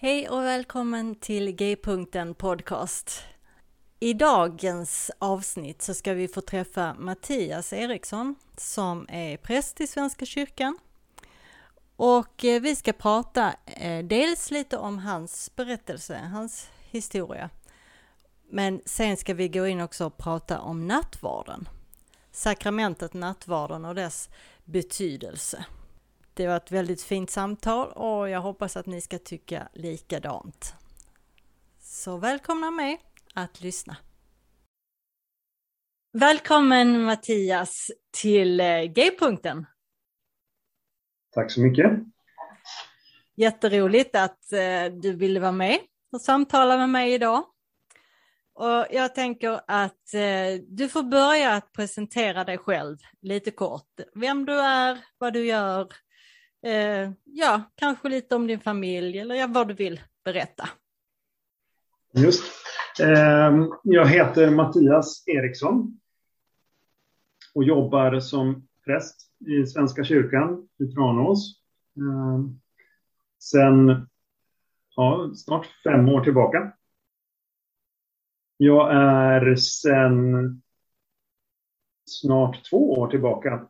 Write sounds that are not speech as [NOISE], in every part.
Hej och välkommen till G-punkten Podcast. I dagens avsnitt så ska vi få träffa Mattias Eriksson som är präst i Svenska kyrkan. Och eh, vi ska prata eh, dels lite om hans berättelse, hans historia. Men sen ska vi gå in också och prata om nattvarden. Sakramentet nattvarden och dess betydelse. Det var ett väldigt fint samtal och jag hoppas att ni ska tycka likadant. Så välkomna med att lyssna. Välkommen Mattias till eh, G-punkten. Tack så mycket. Jätteroligt att eh, du ville vara med och samtala med mig idag. Och jag tänker att eh, du får börja att presentera dig själv lite kort. Vem du är, vad du gör, eh, ja, kanske lite om din familj eller ja, vad du vill berätta. Just. Eh, jag heter Mattias Eriksson och jobbar som präst i Svenska kyrkan i Tranås. Eh, sen ja, snart fem år tillbaka. Jag är sen snart två år tillbaka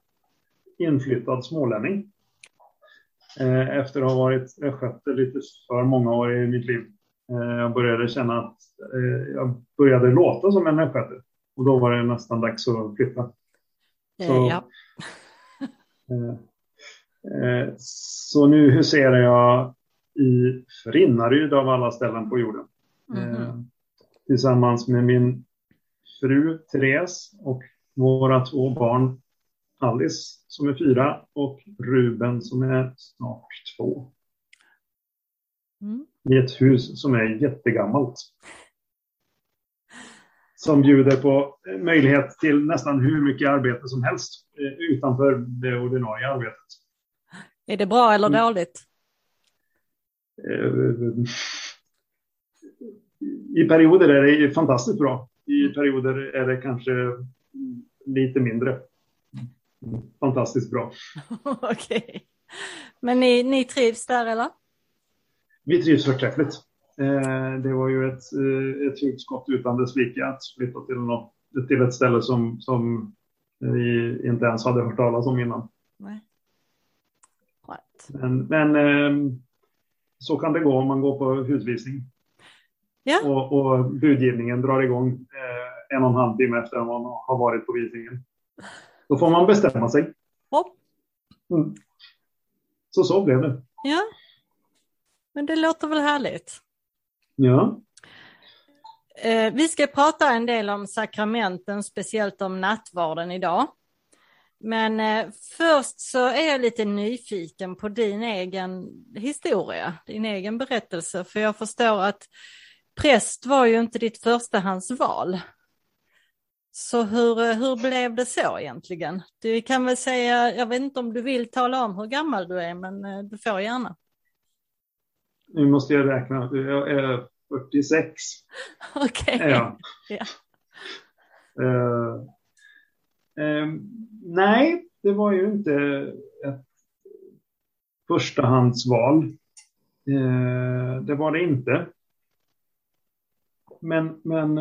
inflyttad smålänning. Eh, efter att ha varit östgöte lite för många år i mitt liv. Eh, jag började känna att eh, jag började låta som en östgöte. Och då var det nästan dags att flytta. Så, ja. [LAUGHS] så nu huserar jag i Frinnaryd av alla ställen på jorden. Mm. Tillsammans med min fru Therese och våra två barn Alice som är fyra och Ruben som är snart två. Mm. I ett hus som är jättegammalt. Som bjuder på möjlighet till nästan hur mycket arbete som helst eh, utanför det ordinarie arbetet. Är det bra eller mm. dåligt? Eh, I perioder är det fantastiskt bra. I perioder är det kanske lite mindre fantastiskt bra. [LAUGHS] Okej. Okay. Men ni, ni trivs där eller? Vi trivs förträffligt. Eh, det var ju ett, eh, ett hugskott utan dess like att flytta till, något, till ett ställe som, som vi inte ens hade hört talas om innan. Nej. Men, men eh, så kan det gå om man går på husvisning. Ja. Och, och budgivningen drar igång eh, en och en halv timme efter att man har varit på visningen. Då får man bestämma sig. Ja. Mm. Så så blev det. Ja. Men det låter väl härligt? Ja. Eh, vi ska prata en del om sakramenten, speciellt om nattvarden idag. Men eh, först så är jag lite nyfiken på din egen historia, din egen berättelse, för jag förstår att präst var ju inte ditt förstahandsval. Så hur, hur blev det så egentligen? Du kan väl säga, jag vet inte om du vill tala om hur gammal du är, men eh, du får gärna. Nu måste jag räkna, jag är 46. [LAUGHS] Okej. Okay. Ja. ja. Uh, uh, nej, det var ju inte ett förstahandsval. Uh, det var det inte. Men, men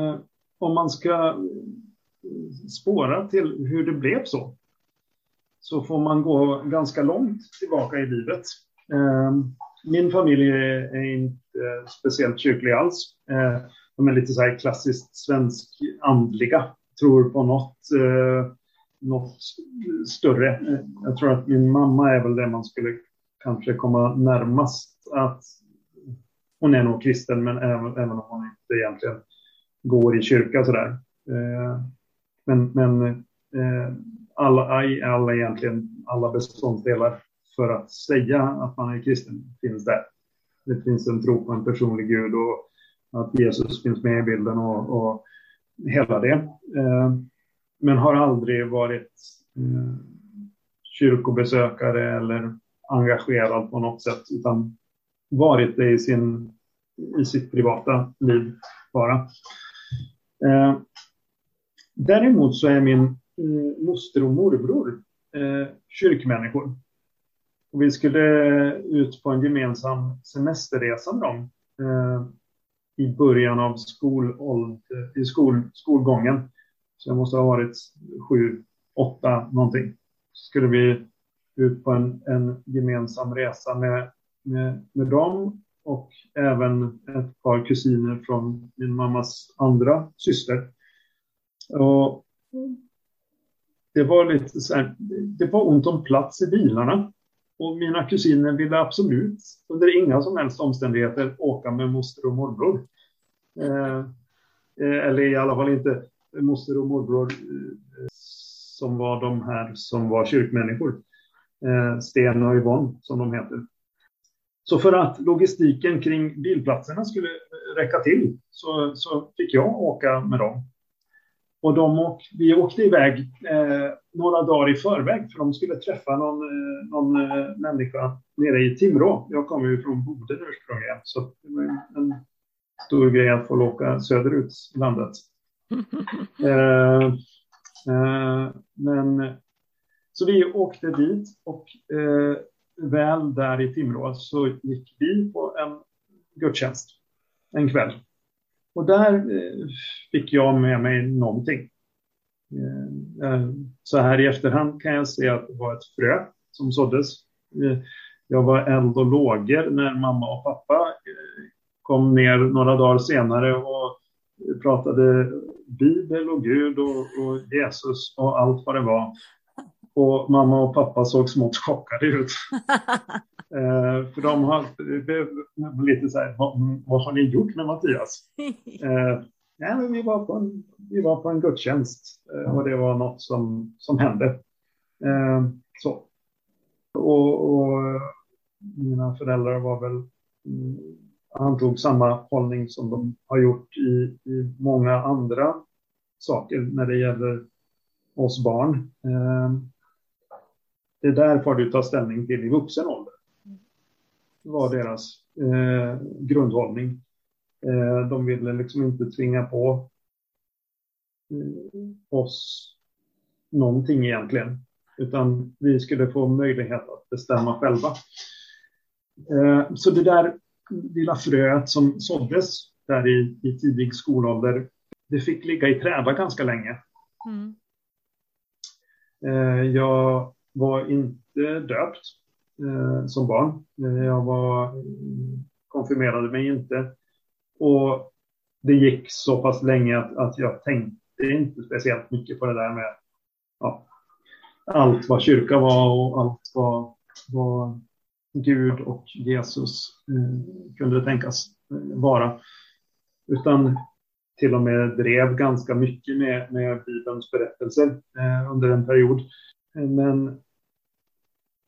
om man ska spåra till hur det blev så, så får man gå ganska långt tillbaka i livet. Eh, min familj är inte speciellt kyrklig alls. Eh, de är lite så här klassiskt svensk andliga, tror på något, eh, något större. Jag tror att min mamma är väl det man skulle kanske komma närmast att hon är nog kristen, men även, även om hon inte egentligen går i kyrka sådär. Ehm, men, men eh, alla, alla egentligen alla beståndsdelar för att säga att man är kristen finns där. Det finns en tro på en personlig Gud och att Jesus finns med i bilden och, och hela det. Eh, men har aldrig varit eh, kyrkobesökare eller engagerad på något sätt, utan varit det i, sin, i sitt privata liv bara. Eh, Däremot så är min eh, moster och morbror eh, kyrkmänniskor. Och vi skulle ut på en gemensam semesterresa med dem eh, i början av i skol, skolgången. Så jag måste ha varit sju, åtta någonting. Skulle vi ut på en, en gemensam resa med, med, med dem och även ett par kusiner från min mammas andra syster. Och det var lite så här, det var ont om plats i bilarna. Och mina kusiner ville absolut under inga som helst omständigheter åka med moster och morbror. Eh, eh, eller i alla fall inte moster och morbror eh, som var de här som var kyrkmänniskor. Eh, Sten och Yvonne som de heter. Så för att logistiken kring bilplatserna skulle räcka till så, så fick jag åka med dem. Och de och, vi åkte iväg eh, några dagar i förväg för de skulle träffa någon, eh, någon eh, människa nere i Timrå. Jag kommer ju från Boden ursprungligen så det var en, en stor grej att få åka söderut i landet. [LAUGHS] Eh, eh, men så vi åkte dit och eh, väl där i Timrå så gick vi på en gudstjänst en kväll. Och där eh, fick jag med mig någonting. Eh, eh, så här i efterhand kan jag se att det var ett frö som såddes. Jag var eld och lågor när mamma och pappa kom ner några dagar senare och pratade Bibel och Gud och, och Jesus och allt vad det var. Och mamma och pappa såg smått chockade ut. [LAUGHS] eh, för de har lite så här, vad, vad, har ni gjort med Mattias? [LAUGHS] Eh, nej, men vi, var på en, vi var på en gudstjänst eh, och det var något som, som hände. Eh, så. Och, och, mina föräldrar var väl, mm, antog samma hållning som de har gjort i, i många andra saker när det gäller oss barn. Eh, det där får du ta ställning till i vuxen ålder. Det var deras eh, grundhållning. Eh, de ville liksom inte tvinga på eh, oss någonting egentligen, utan vi skulle få möjlighet att bestämma själva. Eh, så det där lilla fröet som såddes där i, i tidig skolålder, det fick ligga i träda ganska länge. Mm. Eh, jag var inte döpt eh, som barn. Eh, jag var, konfirmerade mig inte. Och det gick så pass länge att, att jag tänkte inte speciellt mycket på det där med ja, allt vad kyrka var och allt vad, vad Gud och Jesus eh, kunde tänkas eh, vara. Utan till och med drev ganska mycket med, med Bibelns berättelser eh, under en period. Eh, men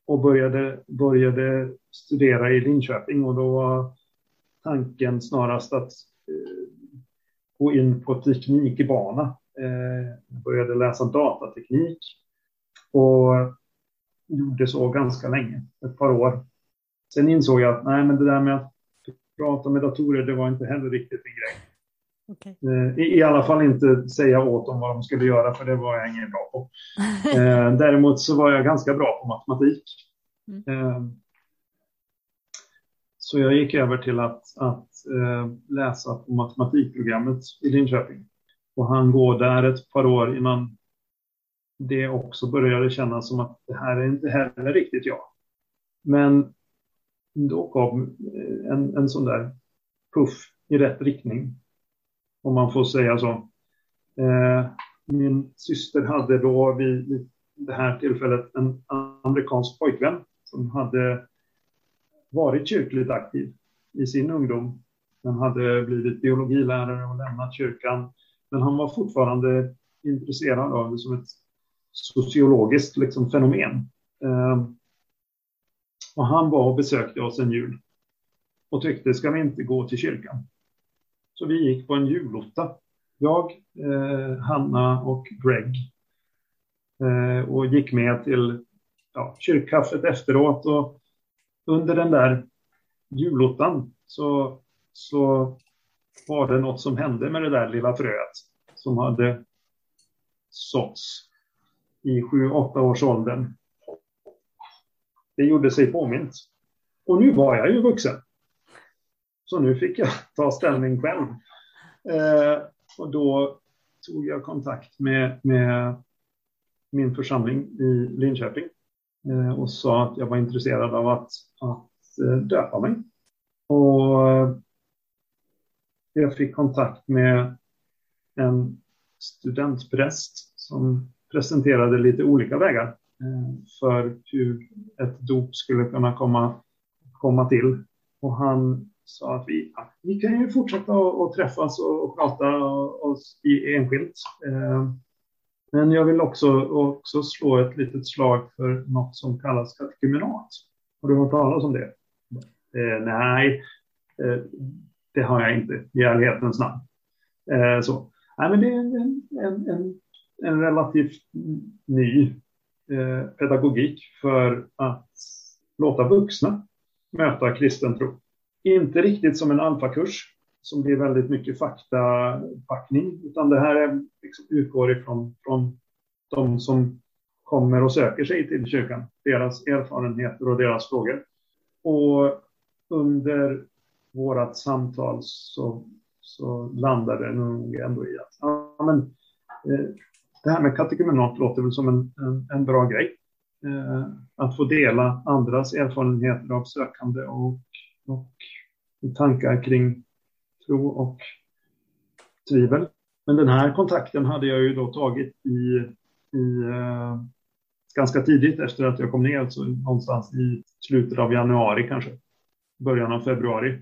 och började, började studera i Linköping och då var tanken snarast att eh, gå in på teknikbana. Eh, började läsa datateknik och gjorde så ganska länge, ett par år. Sen insåg jag att nej, men det där med att prata med datorer, det var inte heller riktigt min grej. Okay. Eh, I, I, alla fall inte säga åt dem vad de skulle göra, för det var jag ingen bra på. [LAUGHS] Eh, däremot så var jag ganska bra på matematik. Mm. Eh, så jag gick över till att, att läsa på matematikprogrammet i Linköping. Och han går där ett par år innan det också började kännas som att det här är inte heller riktigt jag. Men då kom en, en sån där puff i rätt riktning om man får säga så. Eh, min syster hade då vid det här tillfället en amerikansk pojkvän som hade varit kyrkligt aktiv i sin ungdom. Han hade blivit biologilärare och lämnat kyrkan. Men han var fortfarande intresserad av det som ett sociologiskt liksom, fenomen. Eh, och han var och besökte oss en jul och tyckte, ska vi inte gå till kyrkan? Så vi gick på en julotta. Jag, eh, Hanna och Greg. Eh, och gick med till ja, kyrkkaffet efteråt. Och under den där julottan så, så var det något som hände med det där lilla fröet som hade såtts i sju, åtta års åldern. Det gjorde sig påmint. Och nu var jag ju vuxen. Så nu fick jag [LAUGHS] ta ställning själv. Eh, och då tog jag kontakt med, med min församling i Linköping eh, och sa att jag var intresserad av att, att eh, döpa mig. Och eh, jag fick kontakt med en studentpräst som presenterade lite olika vägar eh, för hur ett dop skulle kunna komma, komma till. Och han så att vi, ja, vi kan ju fortsätta att träffas och, och prata oss i enskilt. Eh, men jag vill också, också slå ett litet slag för något som kallas katekumenat. Har du hört talas om det? Eh, nej, eh, det har jag inte i ärlighetens namn. Eh, så. Nej, men det är en, en, en, en relativt ny eh, pedagogik för att låta vuxna möta kristen tro. Inte riktigt som en alfakurs som blir väldigt mycket faktapackning, utan det här är, liksom, utgår ifrån från de som kommer och söker sig till kyrkan, deras erfarenheter och deras frågor. Och under vårt samtal så, så landade det nog ändå i att ja, men, eh, det här med katekumenat låter väl som en, en, en bra grej. Eh, att få dela andras erfarenheter av sökande och, och tankar kring tro och tvivel. Men den här kontakten hade jag ju då tagit i, i eh, ganska tidigt efter att jag kom ner, alltså någonstans i slutet av januari kanske, början av februari.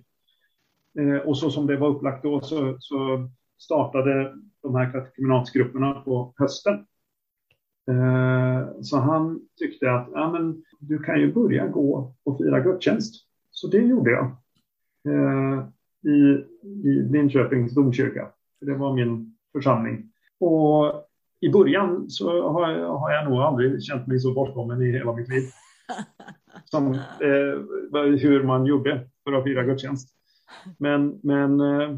Eh, och så som det var upplagt då så, så startade de här katekeminatsgrupperna på hösten. Eh, så han tyckte att ja, men, du kan ju börja gå och fira gudstjänst. Så det gjorde jag i, i Linköpings domkyrka. Det var min församling. Och i början så har jag, har jag nog aldrig känt mig så bortkommen i hela mitt liv. [LAUGHS] Som eh, hur man gjorde för att fira gudstjänst. Men, men, eh,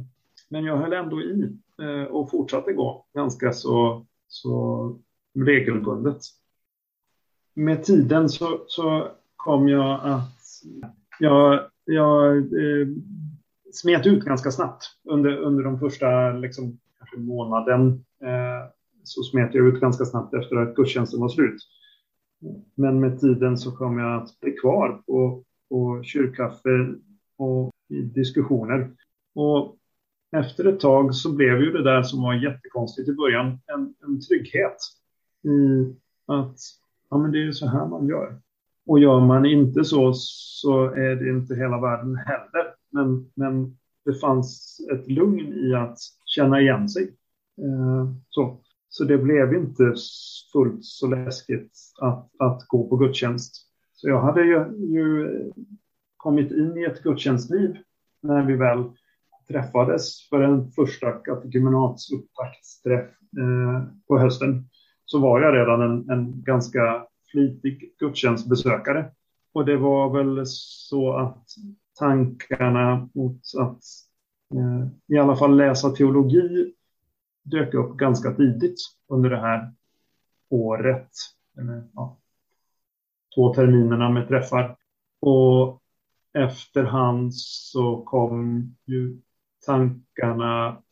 men jag höll ändå i eh, och fortsatte gå ganska så, så regelbundet. Med tiden så, så kom jag att jag, jag eh, smet ut ganska snabbt under, under de första liksom, kanske månaden. Eh, så smet jag ut ganska snabbt efter att gudstjänsten var slut. Men med tiden så kom jag att bli kvar på, på kyrkkaffe och i diskussioner. Och efter ett tag så blev ju det där som var jättekonstigt i början en, en trygghet i att ja, men det är så här man gör. Och gör man inte så så är det inte hela världen heller. Men, men det fanns ett lugn i att känna igen sig. Eh, så. så det blev inte fullt så läskigt att, att gå på gudstjänst. Så jag hade ju, ju kommit in i ett gudstjänstliv när vi väl träffades för en första katekemenatsupptaktsträff eh, på hösten. Så var jag redan en, en ganska flitig gudstjänstbesökare. Och det var väl så att tankarna mot att eh, i alla fall läsa teologi dök upp ganska tidigt under det här året. Eller, ja, två terminerna med träffar. Och efterhand så kom ju tankarna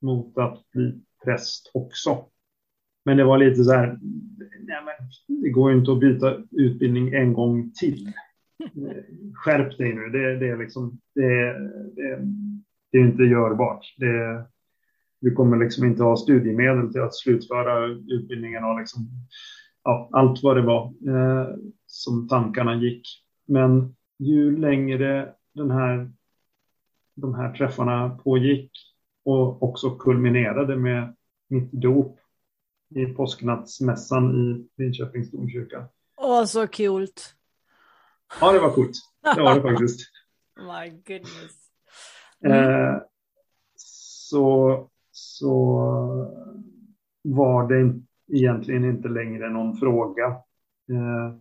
mot att bli präst också. Men det var lite så här, nej men det går ju inte att byta utbildning en gång till. Eh, skärp dig nu, det, det är liksom, det, det, det är inte görbart. Det, du kommer liksom inte ha studiemedel till att slutföra utbildningen och liksom, ja, allt vad det var eh, som tankarna gick. Men ju längre den här, de här träffarna pågick och också kulminerade med mitt dop i påsknattsmässan i Linköpings domkyrka. Åh, så kul! Ja, det var coolt. Det var det faktiskt. [LAUGHS] My goodness. Mm. Eh, så, så var det egentligen inte längre någon fråga. Eh,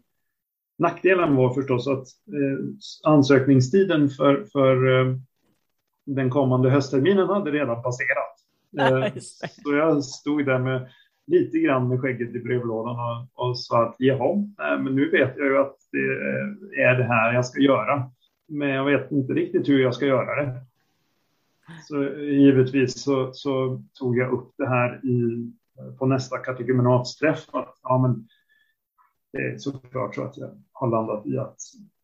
nackdelen var förstås att eh, ansökningstiden för, för eh, den kommande höstterminen hade redan passerat. [LAUGHS] Eh, så jag stod där med lite grann med skägget i brevlådan och, och sa att jaha, men nu vet jag ju att det är det här jag ska göra. men jag vet inte riktigt hur jag ska göra det. Så givetvis så, så tog jag upp det här i, på nästa kategorinatsträff. Ja, men det är såklart så att jag har landat i att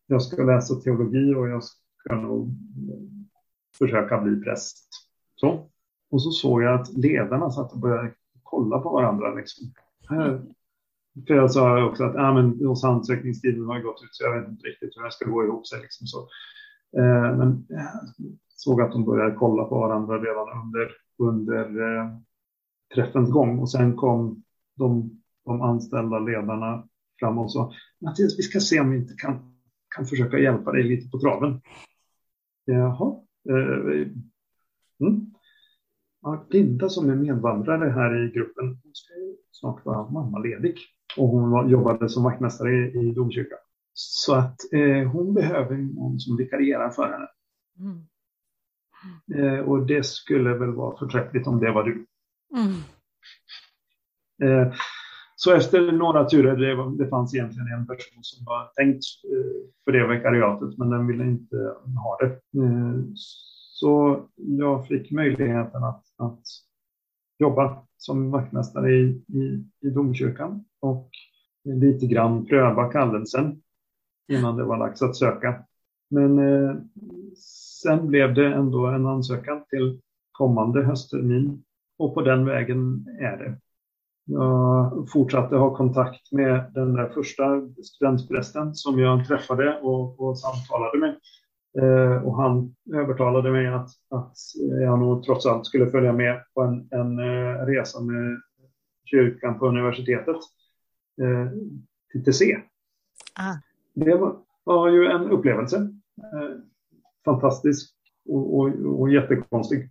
jag ska läsa teologi och jag ska nog försöka bli präst. Så. Och så såg jag att ledarna satt och började kolla på varandra. Liksom. För jag sa också att ja, men, hos ansökningstiden har gått ut så jag vet inte riktigt hur det ska gå ihop sig. Liksom så. Eh, men jag såg att de började kolla på varandra redan under, under eh, träffens gång. Och sen kom de, de anställda ledarna fram och sa Mattias, vi ska se om vi inte kan, kan försöka hjälpa dig lite på traven. Jaha. Eh, mm. Linda som är medvandrare här i gruppen, hon ska ju snart vara mammaledig och hon var, jobbade som vaktmästare i, i domkyrkan. Så att eh, hon behöver någon som vikarierar för henne. Mm. Eh, och det skulle väl vara förträffligt om det var du. Mm. Eh, så efter några turer, det, var, det fanns egentligen en person som var tänkt eh, för det vikariatet, men den ville inte ha det. Så jag fick möjligheten att, att jobba som vaktmästare i, i, i domkyrkan och lite grann pröva kallelsen innan det var dags att söka. Men eh, sen blev det ändå en ansökan till kommande hösttermin och på den vägen är det. Jag fortsatte ha kontakt med den där första studentprästen som jag träffade och, och samtalade med. Eh, och han övertalade mig att, att jag nog trots allt skulle följa med på en, en uh, resa med kyrkan på universitetet uh, till TC. Ah. Det var, var, ju en upplevelse. Uh, fantastisk och, och, och jättekonstig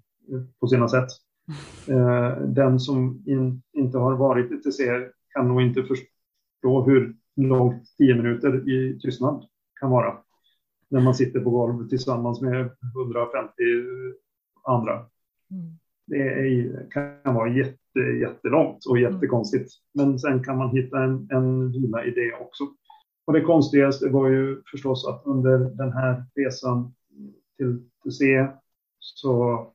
på sina sätt. den som in, inte har varit i TC kan nog inte förstå hur långt tio minuter i tystnad kan vara när man sitter på golvet tillsammans med 150 andra. Mm. Det är, kan vara jätte, jättelångt och mm. jättekonstigt. Men sen kan man hitta en, en vila i det också. Och det konstigaste var ju förstås att under den här resan till TC så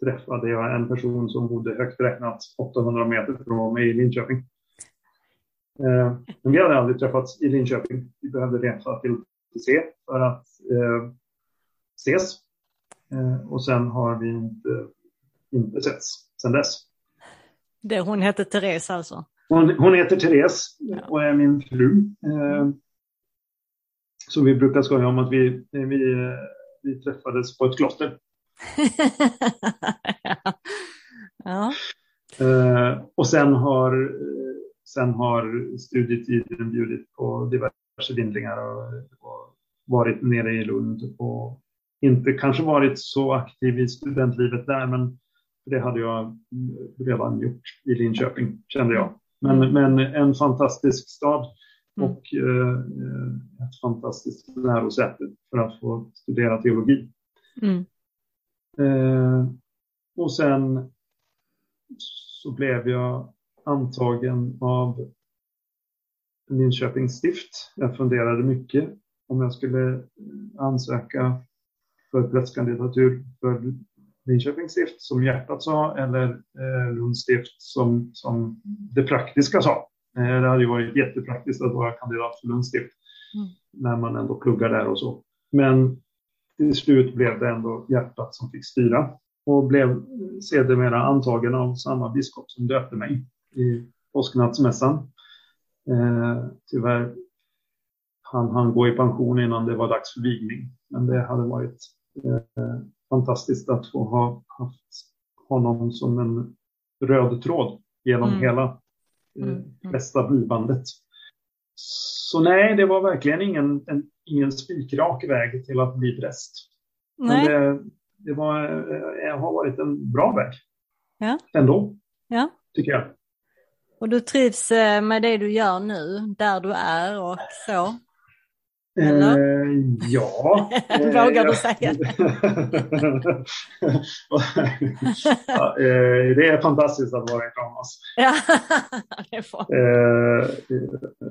träffade jag en person som bodde högt räknat 800 meter från mig i Linköping. Eh, men vi hade aldrig träffats i Linköping. Vi behövde resa till se för att eh, ses. Eh, och sen har vi inte, inte setts sen dess. Det, hon heter Therese alltså? Hon, hon heter Therese och är min fru. Eh, så vi brukar skoja om att vi, vi, vi träffades på ett kloster. [LAUGHS] ja. Eh, och sen har, sen har studietiden bjudit på diverse vindlingar och, och varit nere i Lund och inte kanske varit så aktiv i studentlivet där, men det hade jag redan gjort i Linköping, kände jag. Men, mm. men en fantastisk stad mm. och eh, ett fantastiskt lärosäte för att få studera teologi. Mm. Eh, och sen så blev jag antagen av Linköpings stift. Jag funderade mycket om jag skulle ansöka för prästkandidatur för Linköpings stift som hjärtat sa eller eh, Lunds stift som, som det praktiska sa. Eh, det hade ju varit jättepraktiskt att vara kandidat för Lunds stift mm. när man ändå pluggar där och så. Men till slut blev det ändå hjärtat som fick styra och blev sedermera antagen av samma biskop som döpte mig i påsknattsmässan. Eh, tyvärr han han gå i pension innan det var dags för vigning. Men det hade varit eh, fantastiskt att få ha haft honom som en röd tråd genom mm. hela eh, mm. bästa blivandet. Så nej, det var verkligen ingen, en, ingen spikrak väg till att bli präst. Nej. Det, det, var, eh, har varit en bra väg. Ja. Ändå, ja. tycker jag. Och du trivs eh, med det du gör nu, där du är och så? Eller? Eh, ja. [LAUGHS] Vågar du säga det? [LAUGHS] ja, eh, det är fantastiskt att vara i Tranås. Ja, [LAUGHS] eh,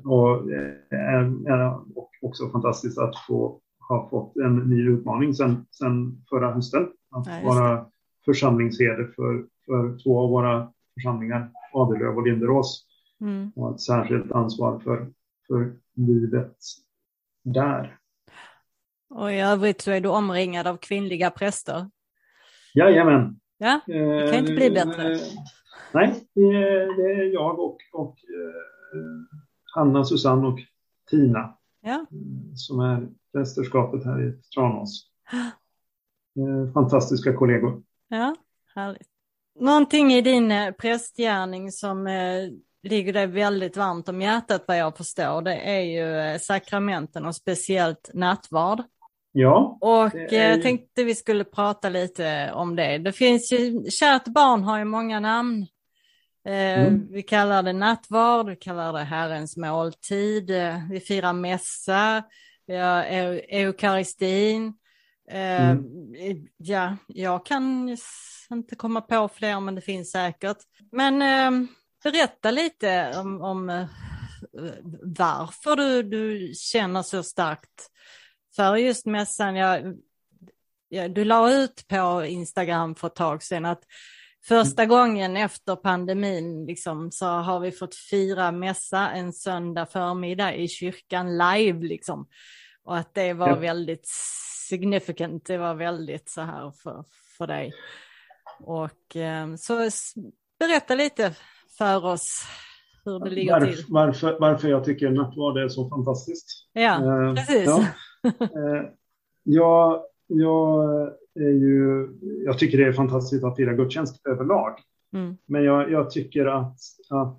och, eh, och också fantastiskt att få har fått en ny utmaning sedan sen förra hösten. Att Ja, vara församlingsherde för, för två av våra församlingar, Adelöv och Linderås. Mm. Och ett särskilt ansvar för, för livet där. Och i övrigt så är du omringad av kvinnliga präster. Jajamän. Ja, Det kan inte bli bättre. Nej, det är, jag och, och eh, Hanna, Susanne och Tina ja. eh, som är prästerskapet här i Tranås. [GASPS] Eh, fantastiska kollegor. ja härligt. Någonting i din eh, prästgärning som eh, ligger dig väldigt varmt om hjärtat vad jag förstår, det är ju eh, sakramenten och speciellt nattvard. Ja, Och är jag tänkte vi skulle prata lite om det. Det finns ju, kärt barn har ju många namn. Mm. Vi kallar det nattvard, vi kallar det Herrens måltid, vi firar mässa, vi har eu- eukaristin. Eh, Mm. Ja, jag kan inte komma på fler, men det finns säkert. Men eh, berätta lite om, om eh, varför du, du känner så starkt för just mässan. Jag, jag, du la ut på Instagram för ett tag sedan att första gången efter pandemin liksom, så har vi fått fira mässa en söndag förmiddag i kyrkan live. Liksom. Och att det var Ja. väldigt significant, det var väldigt så här för, för dig. Och eh, så berätta lite för oss hur det ligger till. varför, varför, varför jag tycker nattvard är så fantastiskt. Ja, Eh, precis. Ja. Eh, jag, jag, är ju, jag tycker det är fantastiskt att fira gudstjänst överlag. Mm. Men jag, jag tycker att, att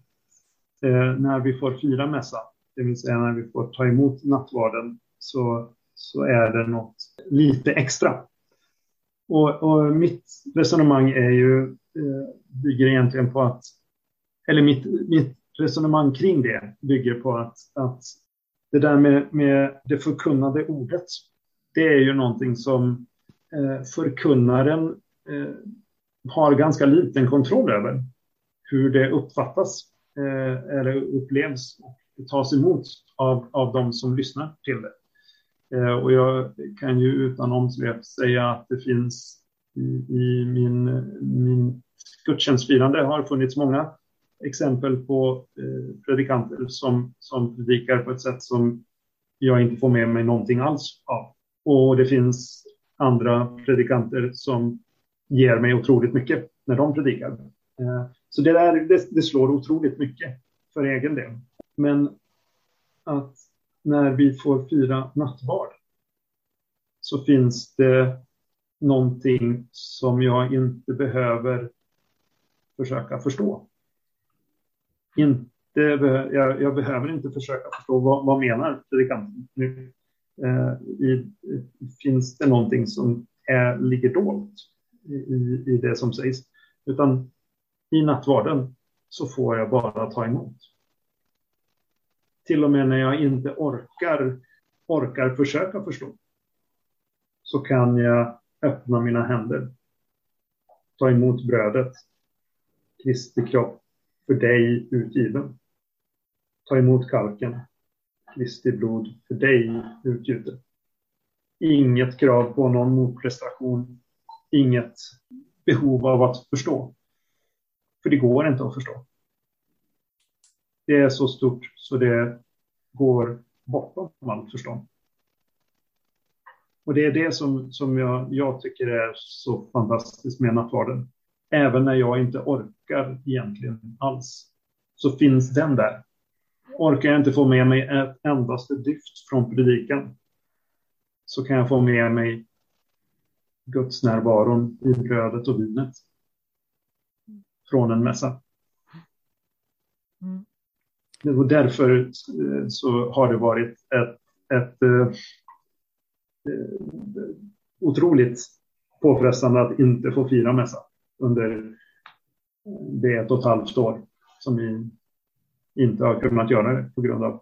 när vi får fira mässa, det vill säga när vi får ta emot nattvarden, så, så är det något lite extra. Och, och mitt resonemang är ju, eh, bygger egentligen på att, eller mitt, mitt resonemang kring det bygger på att, att det där med, med det förkunnade ordet, det är ju någonting som eh, förkunnaren eh, har ganska liten kontroll över. Hur det uppfattas eh, eller upplevs och tas emot av, av de som lyssnar till det. Eh, och jag kan ju utan omsvep säga att det finns i, i min, min gudstjänstfirande har funnits många exempel på eh, predikanter som, som predikar på ett sätt som jag inte får med mig någonting alls av. Och det finns andra predikanter som ger mig otroligt mycket när de predikar. Eh, så det, där, det, det slår otroligt mycket för egen del. Men att när vi får fira nattvard så finns det någonting som jag inte behöver försöka förstå. Inte, be- jag, jag behöver inte försöka förstå vad, vad menar predikanten nu. Eh, i, finns det någonting som är, ligger dolt i, i, i det som sägs? Utan i nattvarden så får jag bara ta emot. Till och med när jag inte orkar, orkar försöka förstå så kan jag öppna mina händer, ta emot brödet, Kristi kropp för dig utgiven. Ta emot kalken, Kristi blod för dig utgjutet. Inget krav på någon motprestation, inget behov av att förstå. För det går inte att förstå. Det är så stort så det går bortom allt förstånd. Och det är det som, som jag, jag tycker är så fantastiskt med nattvarden. Även när jag inte orkar egentligen alls, så finns den där. Orkar jag inte få med mig ett endaste dyft från predikan, så kan jag få med mig Guds närvaron i brödet och vinet från en mässa. Mm. Och därför eh, så har det varit ett, ett eh, eh, otroligt påfrestande att inte få fira mässa under det ett och ett halvt år som vi inte har kunnat göra det på grund av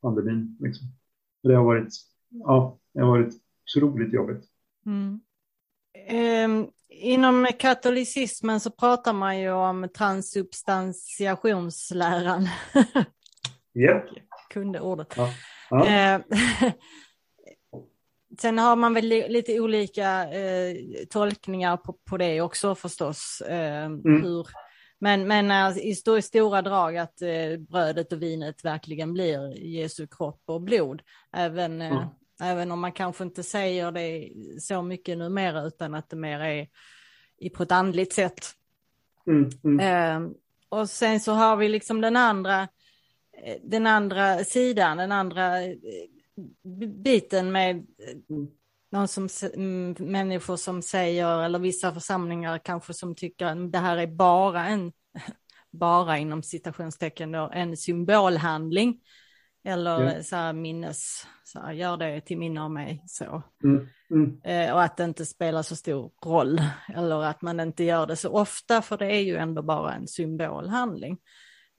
pandemin. Liksom. Det har varit, ja, det har varit otroligt jobbigt. Mm. Ehm, inom katolicismen så pratar man ju om transsubstantiationsläran. Yep. [LAUGHS] Kunde ordet. Ja. Ja. Eh, [LAUGHS] sen har man väl lite olika eh, tolkningar på, på det också förstås. Eh, mm. hur, men, men eh, i, st stora drag att eh, brödet och vinet verkligen blir Jesu kropp och blod. Även, mm. Även om man kanske inte säger det så mycket numera utan att det mer är på ett andligt sätt. Mm. mm. och sen så har vi liksom den andra den andra sidan, den andra biten med någon som, människor som säger, eller vissa församlingar kanske som tycker att det här är bara en, [LAUGHS] bara inom citationstecken då, en symbolhandling. Eller ja. så här minnes, så här, gör det till minne av mig så. Mm. Mm. Eh, och att det inte spelar så stor roll, eller att man inte gör det så ofta, för det är ju ändå bara en symbolhandling.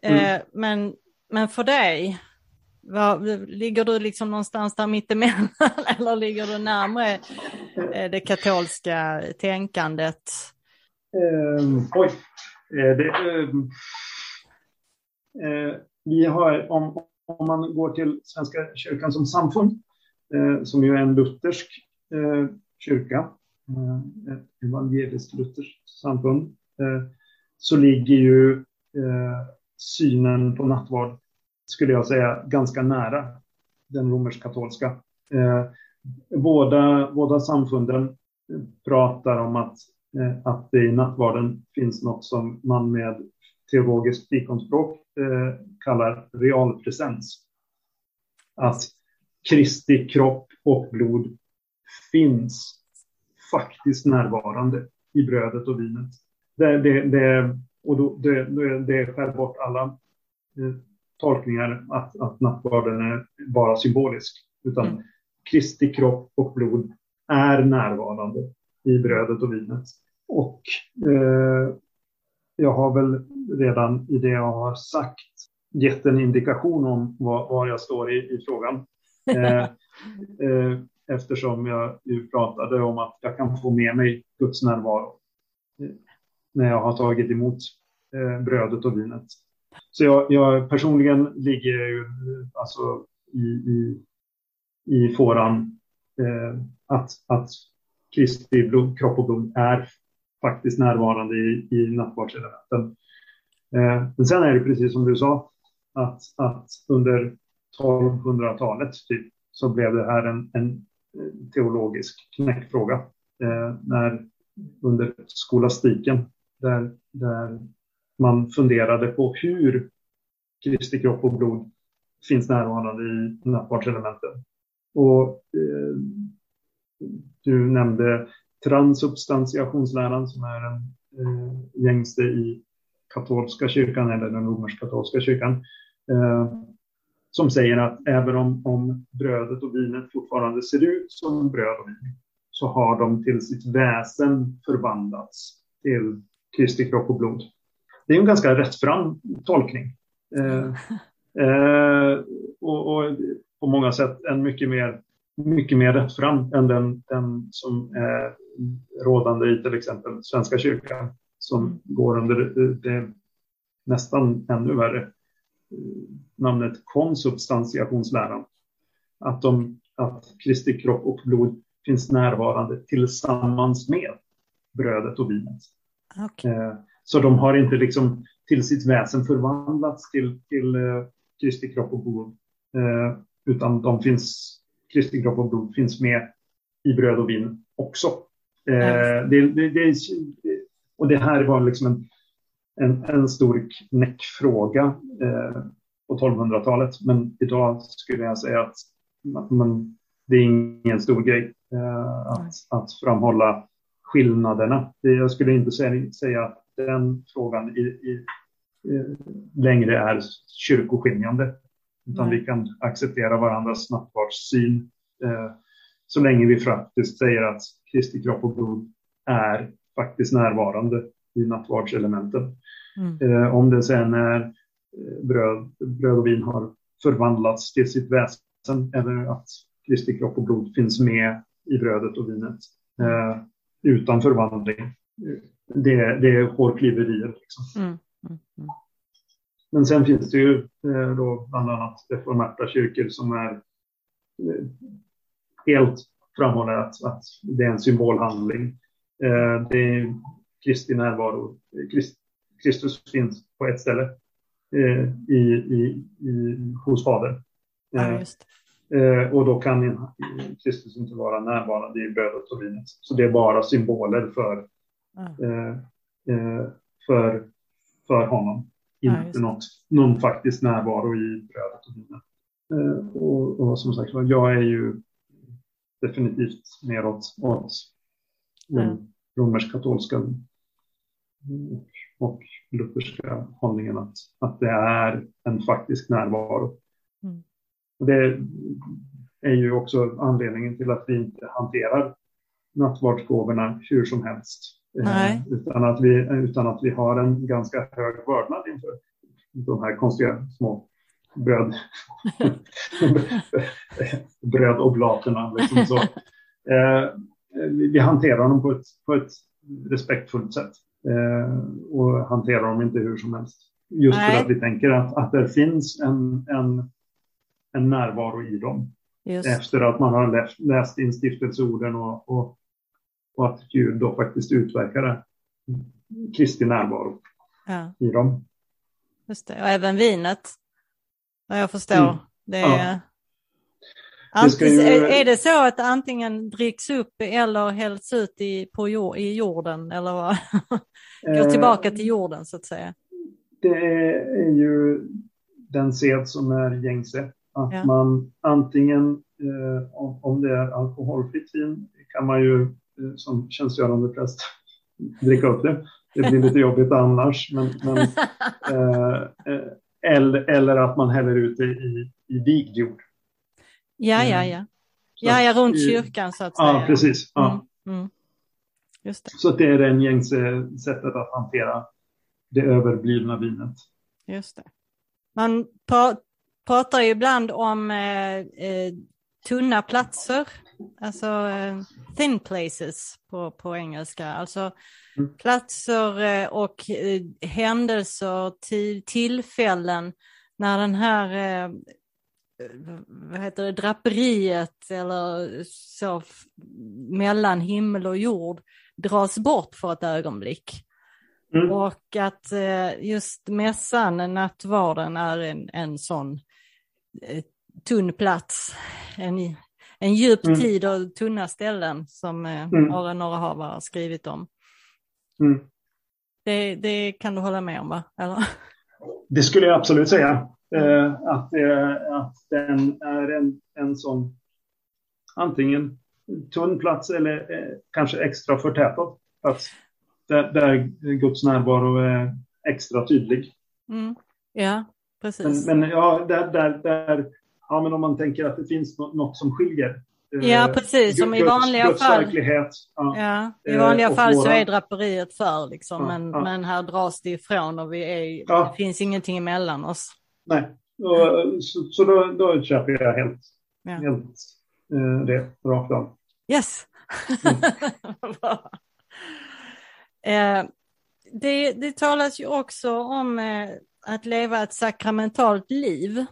Mm. Eh, men, men för dig, var, ligger du liksom någonstans där mittemellan [LAUGHS] eller ligger du närmare eh, det katolska tänkandet? Um, oj, eh, det, um, uh, vi har, om, om man går till Svenska kyrkan som samfund, eh, som ju är en luthersk eh, kyrka, eh, ett evangeliskt lutherskt samfund, så ligger ju synen på nattvard skulle jag säga, ganska nära den romersk-katolska. Eh, båda, båda samfunden pratar om att, eh, att det i nattvarden finns något som man med teologiskt fikonspråk eh, kallar realpresens. Att Kristi kropp och blod finns faktiskt närvarande i brödet och vinet. Det, det, det, och då, det, det skär bort alla eh, tolkningar att, att nattvarden är bara symbolisk, utan mm. Kristi kropp och blod är närvarande i brödet och vinet. Och eh, jag har väl redan i det jag har sagt gett en indikation om var, var jag står i, i frågan. Eh, [LAUGHS] eh, eftersom jag ju pratade om att jag kan få med mig Guds närvaro eh, när jag har tagit emot eh, brödet och vinet. Så jag, jag personligen ligger ju alltså i, i, i fåran eh, att, att Kristi blod, kropp och blod är faktiskt närvarande i, i nattvardselementen. Eh, men sen är det precis som du sa, att, att under 1200-talet typ, så blev det här en, en eh, teologisk knäckfråga. Eh, när under skolastiken, där, där man funderade på hur Kristi kropp och blod finns närvarande i nattvardselementen. Och eh, du nämnde transubstantiationsläran som är en eh, gängste i katolska kyrkan eller den romersk-katolska kyrkan. Eh, som säger att även om, om brödet och vinet fortfarande ser ut som bröd och vin så har de till sitt väsen förvandlats till Kristi kropp och blod det är en ganska rättfram tolkning. Eh, [LAUGHS] eh, och, och, på många sätt en mycket mer, mycket mer rättfram än den, den som är rådande i till exempel Svenska kyrkan som går under det nästan ännu värre eh, namnet konsubstantiationsläran. Att, de, att Kristi kropp och blod finns närvarande tillsammans med brödet och vinet. Okay. Eh, så de har inte liksom till sitt väsen förvandlats till, till Kristi kropp och blod. Utan de finns, Kristi kropp och blod finns med i bröd och vin också. Uh, det, det, det, och det här var liksom en, en, en stor knäckfråga uh, på 1200-talet. Men idag skulle jag säga att man, det är ingen stor grej att, att framhålla skillnaderna. Jag skulle inte säga att den frågan i, i, i längre är kyrkoskiljande. Utan Nej. vi kan acceptera varandras nattvardssyn eh, så länge vi faktiskt säger att Kristi kropp och blod är faktiskt närvarande i nattvardselementen. Mm. Eh, om det sen är eh, bröd, bröd och vin har förvandlats till sitt väsen eller att Kristi kropp och blod finns med i brödet och vinet eh, utan förvandling det, det är hårklyverier. Liksom. Mm, mm, mm. Men sen finns det ju eh, då bland annat reformerta kyrkor som är eh, helt framhåller att, att det är en symbolhandling. Eh, det är Kristi närvaro. Kristus finns på ett ställe i, i, i, hos Fadern. Ja, och då kan Kristus inte vara närvarande i brödet och vinet. Så det är bara symboler för, eh, för, för honom. Ja, inte något, någon faktisk närvaro i brödet och vinet. Eh, och, och, som sagt jag är ju definitivt mer åt, den romersk-katolska och, och lutherska hållningen att, att det är en faktisk närvaro. Mm. Och det är ju också anledningen till att vi inte hanterar nattvardsgåvorna hur som helst. Eh, utan, att vi, utan att vi har en ganska hög vördnad inför de här konstiga små bröd, [LAUGHS] brödoblaterna. Liksom så. Eh, vi hanterar dem på ett, på ett respektfullt sätt eh, och hanterar dem inte hur som helst. Just Nej. för att vi tänker att, att det finns en, en en närvaro i dem. Just. Efter att man har läst, läst instiftelseorden och, och, och att Gud då faktiskt utverkar Kristi närvaro ja. i dem. Just det, och även vinet, vad jag förstår. Mm. Det är, ja. Antis, ju... Är det så att antingen dricks upp eller hälls ut i, på jord, i jorden eller vad? [LAUGHS] går tillbaka till jorden så att säga? Det är ju den sed som är gängse att ja. man antingen, eh, om, det är alkoholfritt vin, kan man ju eh, som tjänstgörande präst dricka upp det. Det blir lite jobbigt annars. Men, men [LAUGHS] eh, eh, eller, eller att man häller ut det i, i vigd jord. Ja, ja, eh, ja. Ja, ja, runt kyrkan så att säga. Ja, precis. Ja. Mm, mm. Just det. Så det är det gängse sättet att hantera det överblivna vinet. Just det. Man pratar ju ibland om eh, eh, tunna platser, alltså eh, thin places på, på engelska, alltså mm. platser eh, och eh, händelser, tillfällen när den här eh, vad heter det, draperiet eller så mellan himmel och jord dras bort för ett ögonblick. Mm. Och att just mässan, nattvarden, är en, en sån tunn plats, en, en djup mm. tid och tunna ställen som eh, mm. några, några har skrivit om. Mm. Det, det, kan du hålla med om, va? Eller? Det skulle jag absolut säga. Eh, att, eh, att den är en, en sån antingen tunn plats eller eh, kanske extra förtätad plats. Där, där Guds närvaro är extra tydlig. Mm. Ja, precis. Men, men, ja, där, där, där, ja, men om man tänker att det finns något, som skiljer. Eh, ja, precis. Som i vanliga Guds fall. Ja. ja. I vanliga eh, fall våra... så är draperiet för, liksom, ja, men, ja. men här dras det ifrån och vi är, det finns ingenting emellan oss. Nej, och, så, så då, då köper jag helt, helt eh, det rakt av. Yes! Mm. [LAUGHS] eh, det, det talas ju också om eh, att leva ett sakramentalt liv.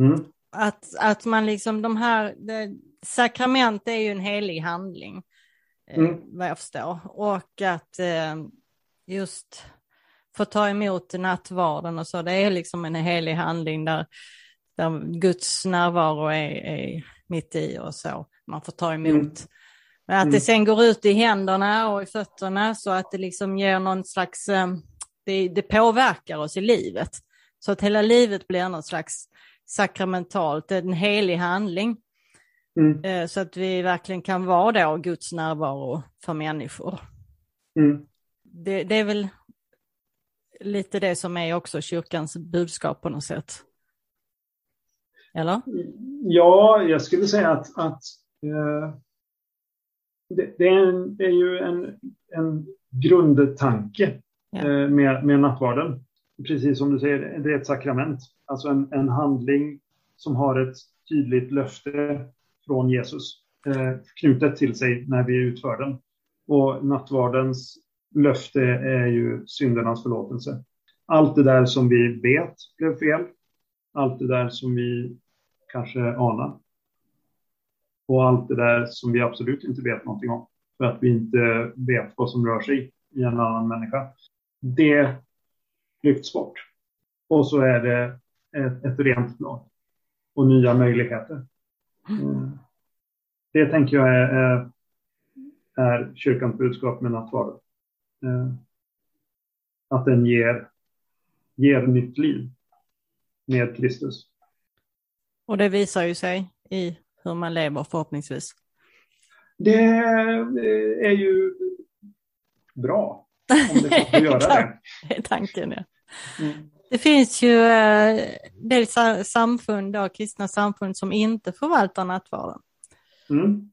Mm. Att, att man liksom de här, det, sakrament är ju en helig handling, eh, mm. vad jag förstår. Och att eh, just få ta emot nattvarden och så, det är liksom en helig handling där, där Guds närvaro är, är mitt i och så. Man får ta emot. Mm. Men att det mm. sen går ut i händerna och i fötterna så att det liksom ger någon slags eh, det, det påverkar oss i livet. Så att hela livet blir något slags sakramentalt, en helig handling. Mm. Eh, så att vi verkligen kan vara då Guds närvaro för människor. Mm. Det, det, är väl lite det som är också kyrkans budskap på något sätt. Eller? Ja, jag skulle säga att, att eh, det, det, är en, det, är ju en, en grundtanke ja. Eh, med, med nattvarden. Precis som du säger, det är ett sakrament. Alltså en, en handling som har ett tydligt löfte från Jesus eh, knutet till sig när vi utför den. Och nattvardens löfte är ju syndernas förlåtelse. Allt det där som vi vet blev fel, allt det där som vi kanske anar och allt det där som vi absolut inte vet någonting om. För att vi inte vet vad som rör sig i en annan människa. Det lyfts bort. Och så är det ett, ett rent blad och nya möjligheter. Mm. Det tänker jag är, är, är kyrkans budskap med nattvarden. Eh, att den ger, ger nytt liv med Kristus. Och det visar ju sig i hur man lever förhoppningsvis. Det är ju bra om det får [LAUGHS] göra det. Det är tanken, ja. Mm. Det finns ju eh, dels samfund, då, kristna samfund som inte förvaltar nattvarden. Mm.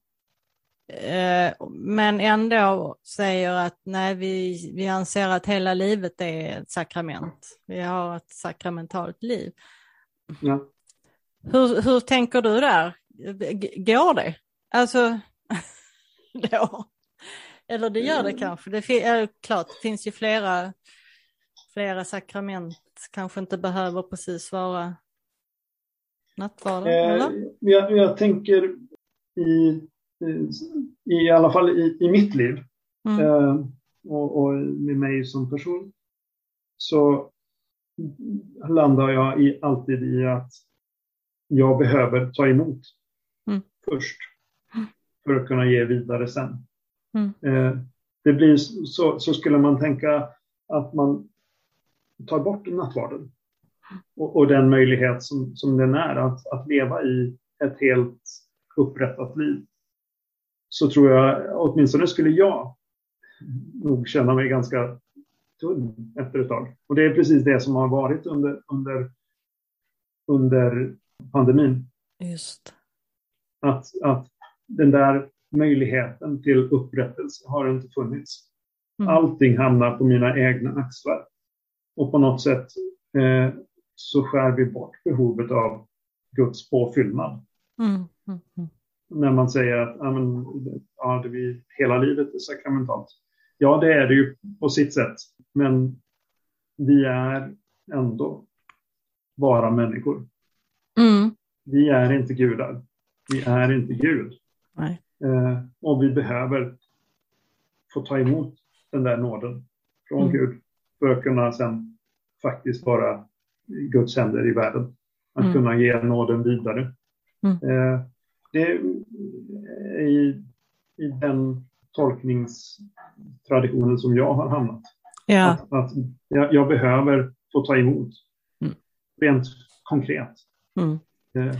Eh, men ändå säger att nej, vi, vi anser att hela livet är ett sakrament. Vi har ett sakramentalt liv. Ja. Hur, hur tänker du där? Går det? Alltså, [LAUGHS] då. Eller det gör det mm. kanske. Det är klart, det finns ju flera, flera sakrament kanske inte behöver precis vara nattvarden, eh, eller? Jag, jag tänker i, i, alla fall i, i mitt liv mm. eh, och, och med mig som person så landar jag i, alltid i att jag behöver ta emot mm. först för att kunna ge vidare sen. Mm. Eh, det blir så, så skulle man tänka att man tar bort nattvarden och, och den möjlighet som, som den är att, att leva i ett helt upprättat liv. Så tror jag, åtminstone skulle jag nog känna mig ganska tunn efter ett tag. Och det är precis det som har varit under, under, under pandemin. Just. Att, att den där möjligheten till upprättelse har inte funnits. Mm. Allting hamnar på mina egna axlar. Och på något sätt eh, så skär vi bort behovet av Guds påfyllnad. Mm. Mm. mm. När man säger att ja, men, ja, det vi, hela livet är sakramentalt. Ja, det är det ju på sitt sätt. Men vi är ändå bara människor. Mm. Vi är inte gudar. Vi är inte Gud. Eh, och vi behöver få ta emot den där nåden från mm. Gud för att kunna sen faktiskt vara Guds händer i världen. Att mm. kunna ge nåden vidare. Mm. Eh, det är i, i den tolkningstraditionen som jag har hamnat. Ja. Att, att jag, jag, behöver få ta emot, mm. rent konkret, mm. eh,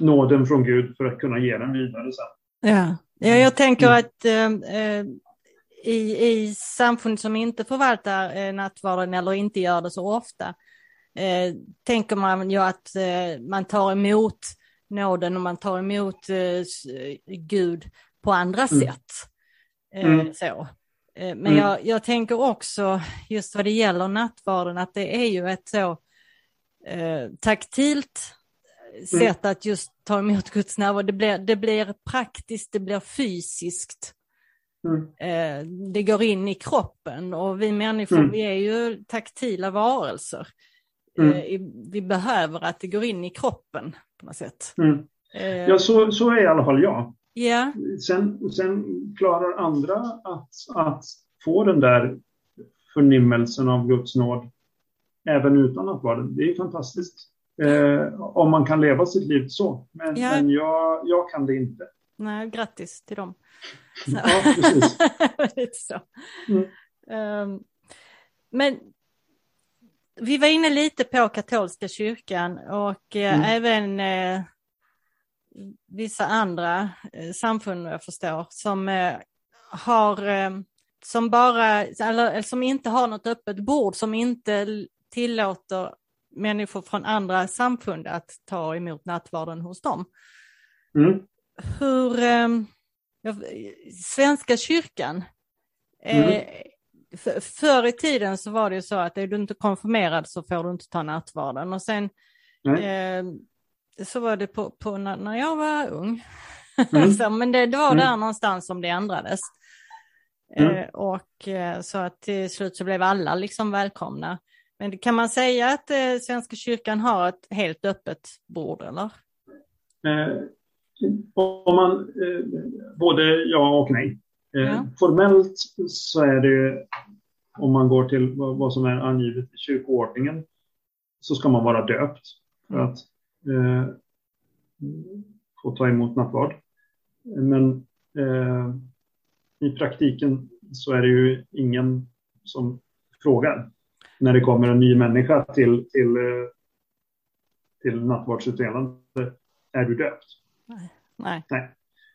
nåden från Gud för att kunna ge den vidare sen. Ja, ja jag tänker mm. att eh, eh i, i samfund som inte förvaltar eh, nattvarden eller inte gör det så ofta, eh, tänker man ju att eh, man tar emot nåden och man tar emot eh, Gud på andra mm. sätt. Eh, mm. Så. Eh, men mm. jag, jag, tänker också, just vad det gäller nattvarden, att det är ju ett så taktilt mm. sätt att just ta emot Guds närvaro. Det blir, det blir praktiskt, det blir fysiskt. Mm. Eh, det går in i kroppen och vi människor mm. vi är ju taktila varelser. Mm. Eh, vi behöver att det går in i kroppen på något sätt. Mm. Eh, ja, så, så är i alla fall jag. Yeah. Sen, sen klarar andra att, att få den där förnimmelsen av Guds nåd även utan att vara det. Det är fantastiskt. Eh, om man kan leva sitt liv så. Men, yeah. men jag, jag kan det inte. Nej, grattis till dem. Ja, precis. [LAUGHS] Lite så. Mm. Um, men vi var inne lite på katolska kyrkan och eh, mm. även eh, vissa andra eh, samfund jag förstår som eh, har eh, som bara eller, som inte har något öppet bord som inte tillåter människor från andra samfund att ta emot nattvarden hos dem. Mm. Hur ehm, Svenska kyrkan, mm. eh, för, förr i tiden så var det ju så att är du inte konfirmerad så får du inte ta nattvarden och sen eh, så var det på, på när, när, jag var ung. [LAUGHS] Mm. så, men det, det var mm. där någonstans som det ändrades. Mm. Eh, och eh, så att till slut så blev alla liksom välkomna. Men kan man säga att eh, Svenska kyrkan har ett helt öppet bord eller? Om man, eh, både ja och nej. Eh, Ja. Formellt så är det, om man går till vad, vad som är angivet i kyrkoordningen, så ska man vara döpt för att eh, få ta emot nattvard. Men eh, i praktiken så är det ju ingen som frågar när det kommer en ny människa till, till, eh, till nattvardsutdelande. Är du döpt? Nej.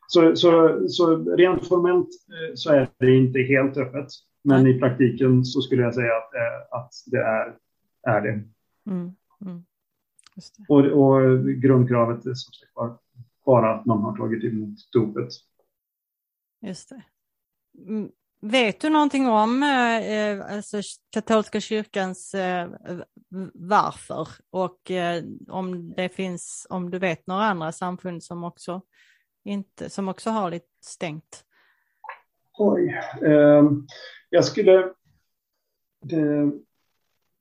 Så, så, så rent formellt eh, så är det inte helt öppet. Men i praktiken så skulle jag säga att, eh, att det är, är det. Mm. Mm. Det. Och, och grundkravet är som sagt bara att man har tagit emot dopet. Just det. Vet du någonting om eh, eh, alltså, katolska kyrkans eh, varför och eh, om det finns, om du vet några andra samfund som också inte, som också har lite stängt? Oj. Eh, jag skulle... Det,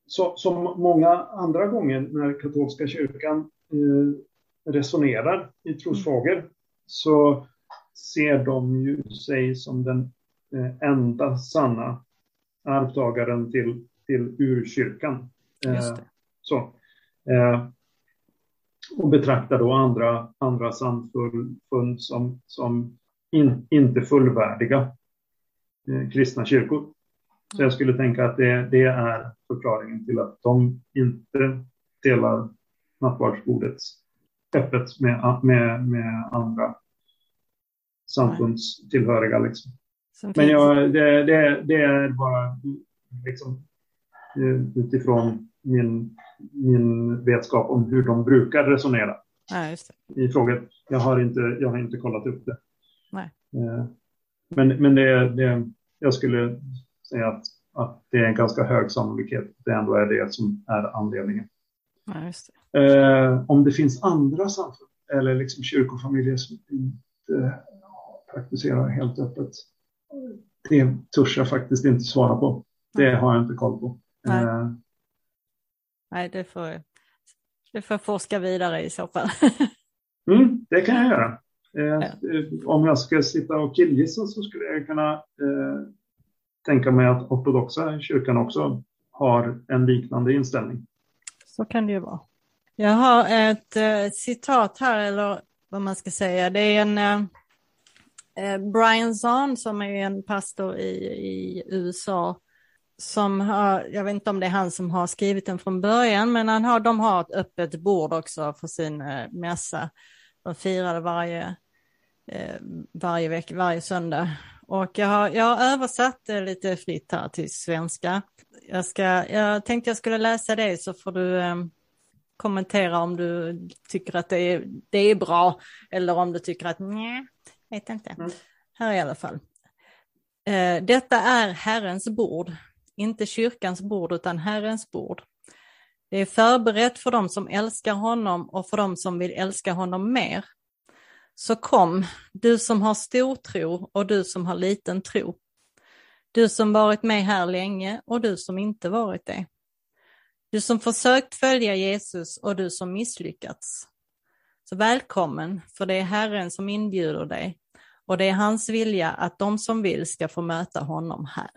så, som många andra gånger när katolska kyrkan eh, resonerar i trosfrågor så ser de ju sig som den eh, enda sanna arvtagaren till, till urkyrkan. Eh, så. Eh, och betraktar då andra, andra samfund som, som in, inte fullvärdiga eh, kristna kyrkor. Så jag skulle tänka att det, det är förklaringen till att de inte delar nattvardsbordet öppet med, med, med andra samfundstillhöriga. Liksom. Som Men jag, det, det, det är bara liksom, utifrån min, min vetskap om hur de brukar resonera Ja, i frågor. Jag har inte, jag har inte kollat upp det. Nej. Eh, Men, men det, det, jag skulle säga att, att det är en ganska hög sannolikhet att det ändå är det som är anledningen. Ja, det. Eh, om det finns andra samfund eller liksom kyrkofamiljer som inte praktiserar helt öppet. Det törs jag faktiskt inte svara på. Det har jag inte koll på. Nej. Eh, Nej, det får, det får forska vidare i så fall. [LAUGHS] mm, det kan jag göra. Eh, Ja. eh, Om jag ska sitta och killgissa så skulle jag kunna eh, tänka mig att ortodoxa kyrkan också har en liknande inställning. Så kan det ju vara. Jag har ett eh, citat här, eller vad man ska säga. Det är en eh, Eh, Brian Zahn som är en pastor i, i USA. Som har, jag vet inte om det är han som har skrivit den från början, men han har, de har ett öppet bord också för sin eh, mässa. De firade varje, eh, varje vecka, varje söndag. Och jag har, jag har översatt det lite fritt här till svenska. Jag, ska, jag tänkte jag skulle läsa det så får du eh, kommentera om du tycker att det är, det är bra eller om du tycker att nej, vet inte. Mm. Här i alla fall. Eh, detta är Herrens bord, inte kyrkans bord utan Herrens bord. Det är förberett för dem som älskar honom och för dem som vill älska honom mer. Så kom, du som har stor tro och du som har liten tro. Du som varit med här länge och du som inte varit det. Du som försökt följa Jesus och du som misslyckats. Så välkommen, för det är Herren som inbjuder dig och det är hans vilja att de som vill ska få möta honom här.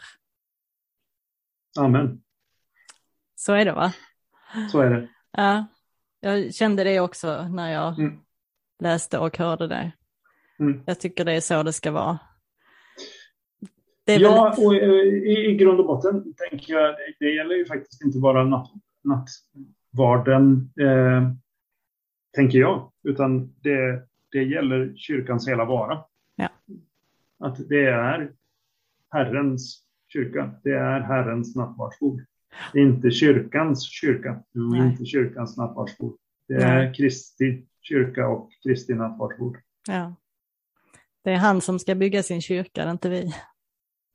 Amen. Så är det va? Så är det. Ja, jag kände det också när jag Mm. läste och hörde det. Mm. Jag tycker det är så det ska vara. Det Ja, väl... och eh, i, i grund och botten tänker jag, det, det gäller ju faktiskt inte bara natt, nattvarden, eh, tänker jag, utan det, det gäller kyrkans hela vara. Att det är Herrens kyrka, det är Herrens nattvardsbord. Det är inte kyrkans kyrka, och Nej. inte kyrkans nattvardsbord. Det Nej. är Kristi kyrka och Kristi nattvardsbord. Ja. Det är han som ska bygga sin kyrka, det är inte vi.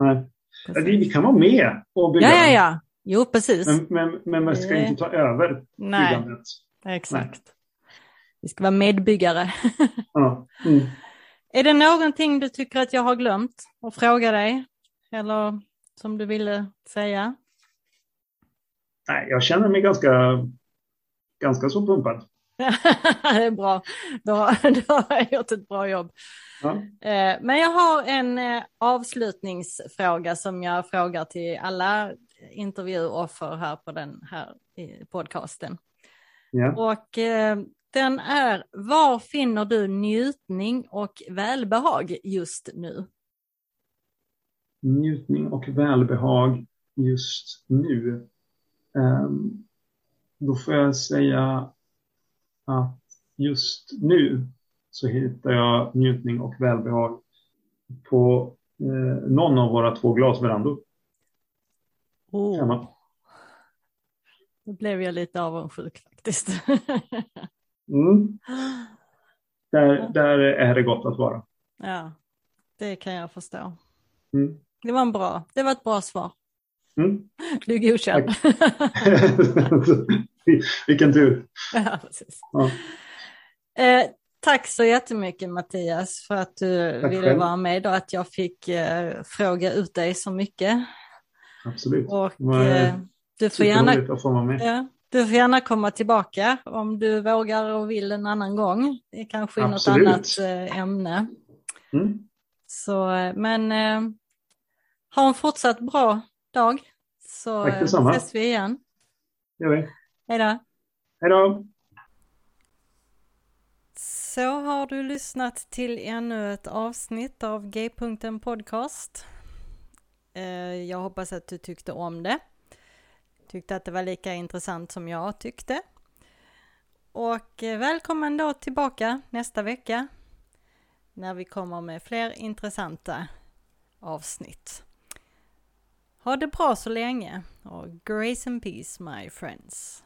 Nej. Ja, Vi kan vara med och bygga Ja, ja, ja. Jo, precis. Men, men, men man ska Nej. inte ta över Nej, byggandet. exakt. Vi ska vara medbyggare. [LAUGHS] Ja. Mm. Är det någonting du tycker att jag har glömt att fråga dig? Eller som du ville säga? Nej, jag känner mig ganska, ganska så pumpad. [LAUGHS] det är bra, då, då har [LAUGHS] jag gjort ett bra jobb. Ja. Eh, men jag har en eh, avslutningsfråga som jag frågar till alla intervjuoffer här på den här podcasten. Ja. Och eh, den är, var finner du njutning och välbehag just nu? Njutning och välbehag just nu. Um, då får jag säga att just nu så hittar jag njutning och välbehag på eh, någon av våra två glasverandor. Oh. Hemma. Då blev jag lite avundsjuk faktiskt. [LAUGHS] mm. [GASPS] där, där är det gott att vara. Ja, det kan jag förstå. Mm. Det var en bra, det var ett bra svar. Mm. [LAUGHS] Du är godkänd. [LAUGHS] Vilken tur. [LAUGHS] Ja. Ja. Eh, tack så jättemycket Mattias för att du tack ville själv. vara med och att jag fick eh, fråga ut dig så mycket. Absolut. Och, eh, du, får gärna, ja, du får gärna komma tillbaka om du vågar och vill en annan gång. Det är kanske är något annat eh, ämne. Mm. Så, eh, men eh, ha en fortsatt bra dag så Tack detsamma. ses vi igen. gör vi. Hej då. Hej då. Så har du lyssnat till ännu ett avsnitt av G-punkten podcast. Eh, jag hoppas att du tyckte om det. Tyckte att det var lika intressant som jag tyckte. Och eh, välkommen då tillbaka nästa vecka när vi kommer med fler intressanta avsnitt. Ha det bra så länge och grace and peace my friends.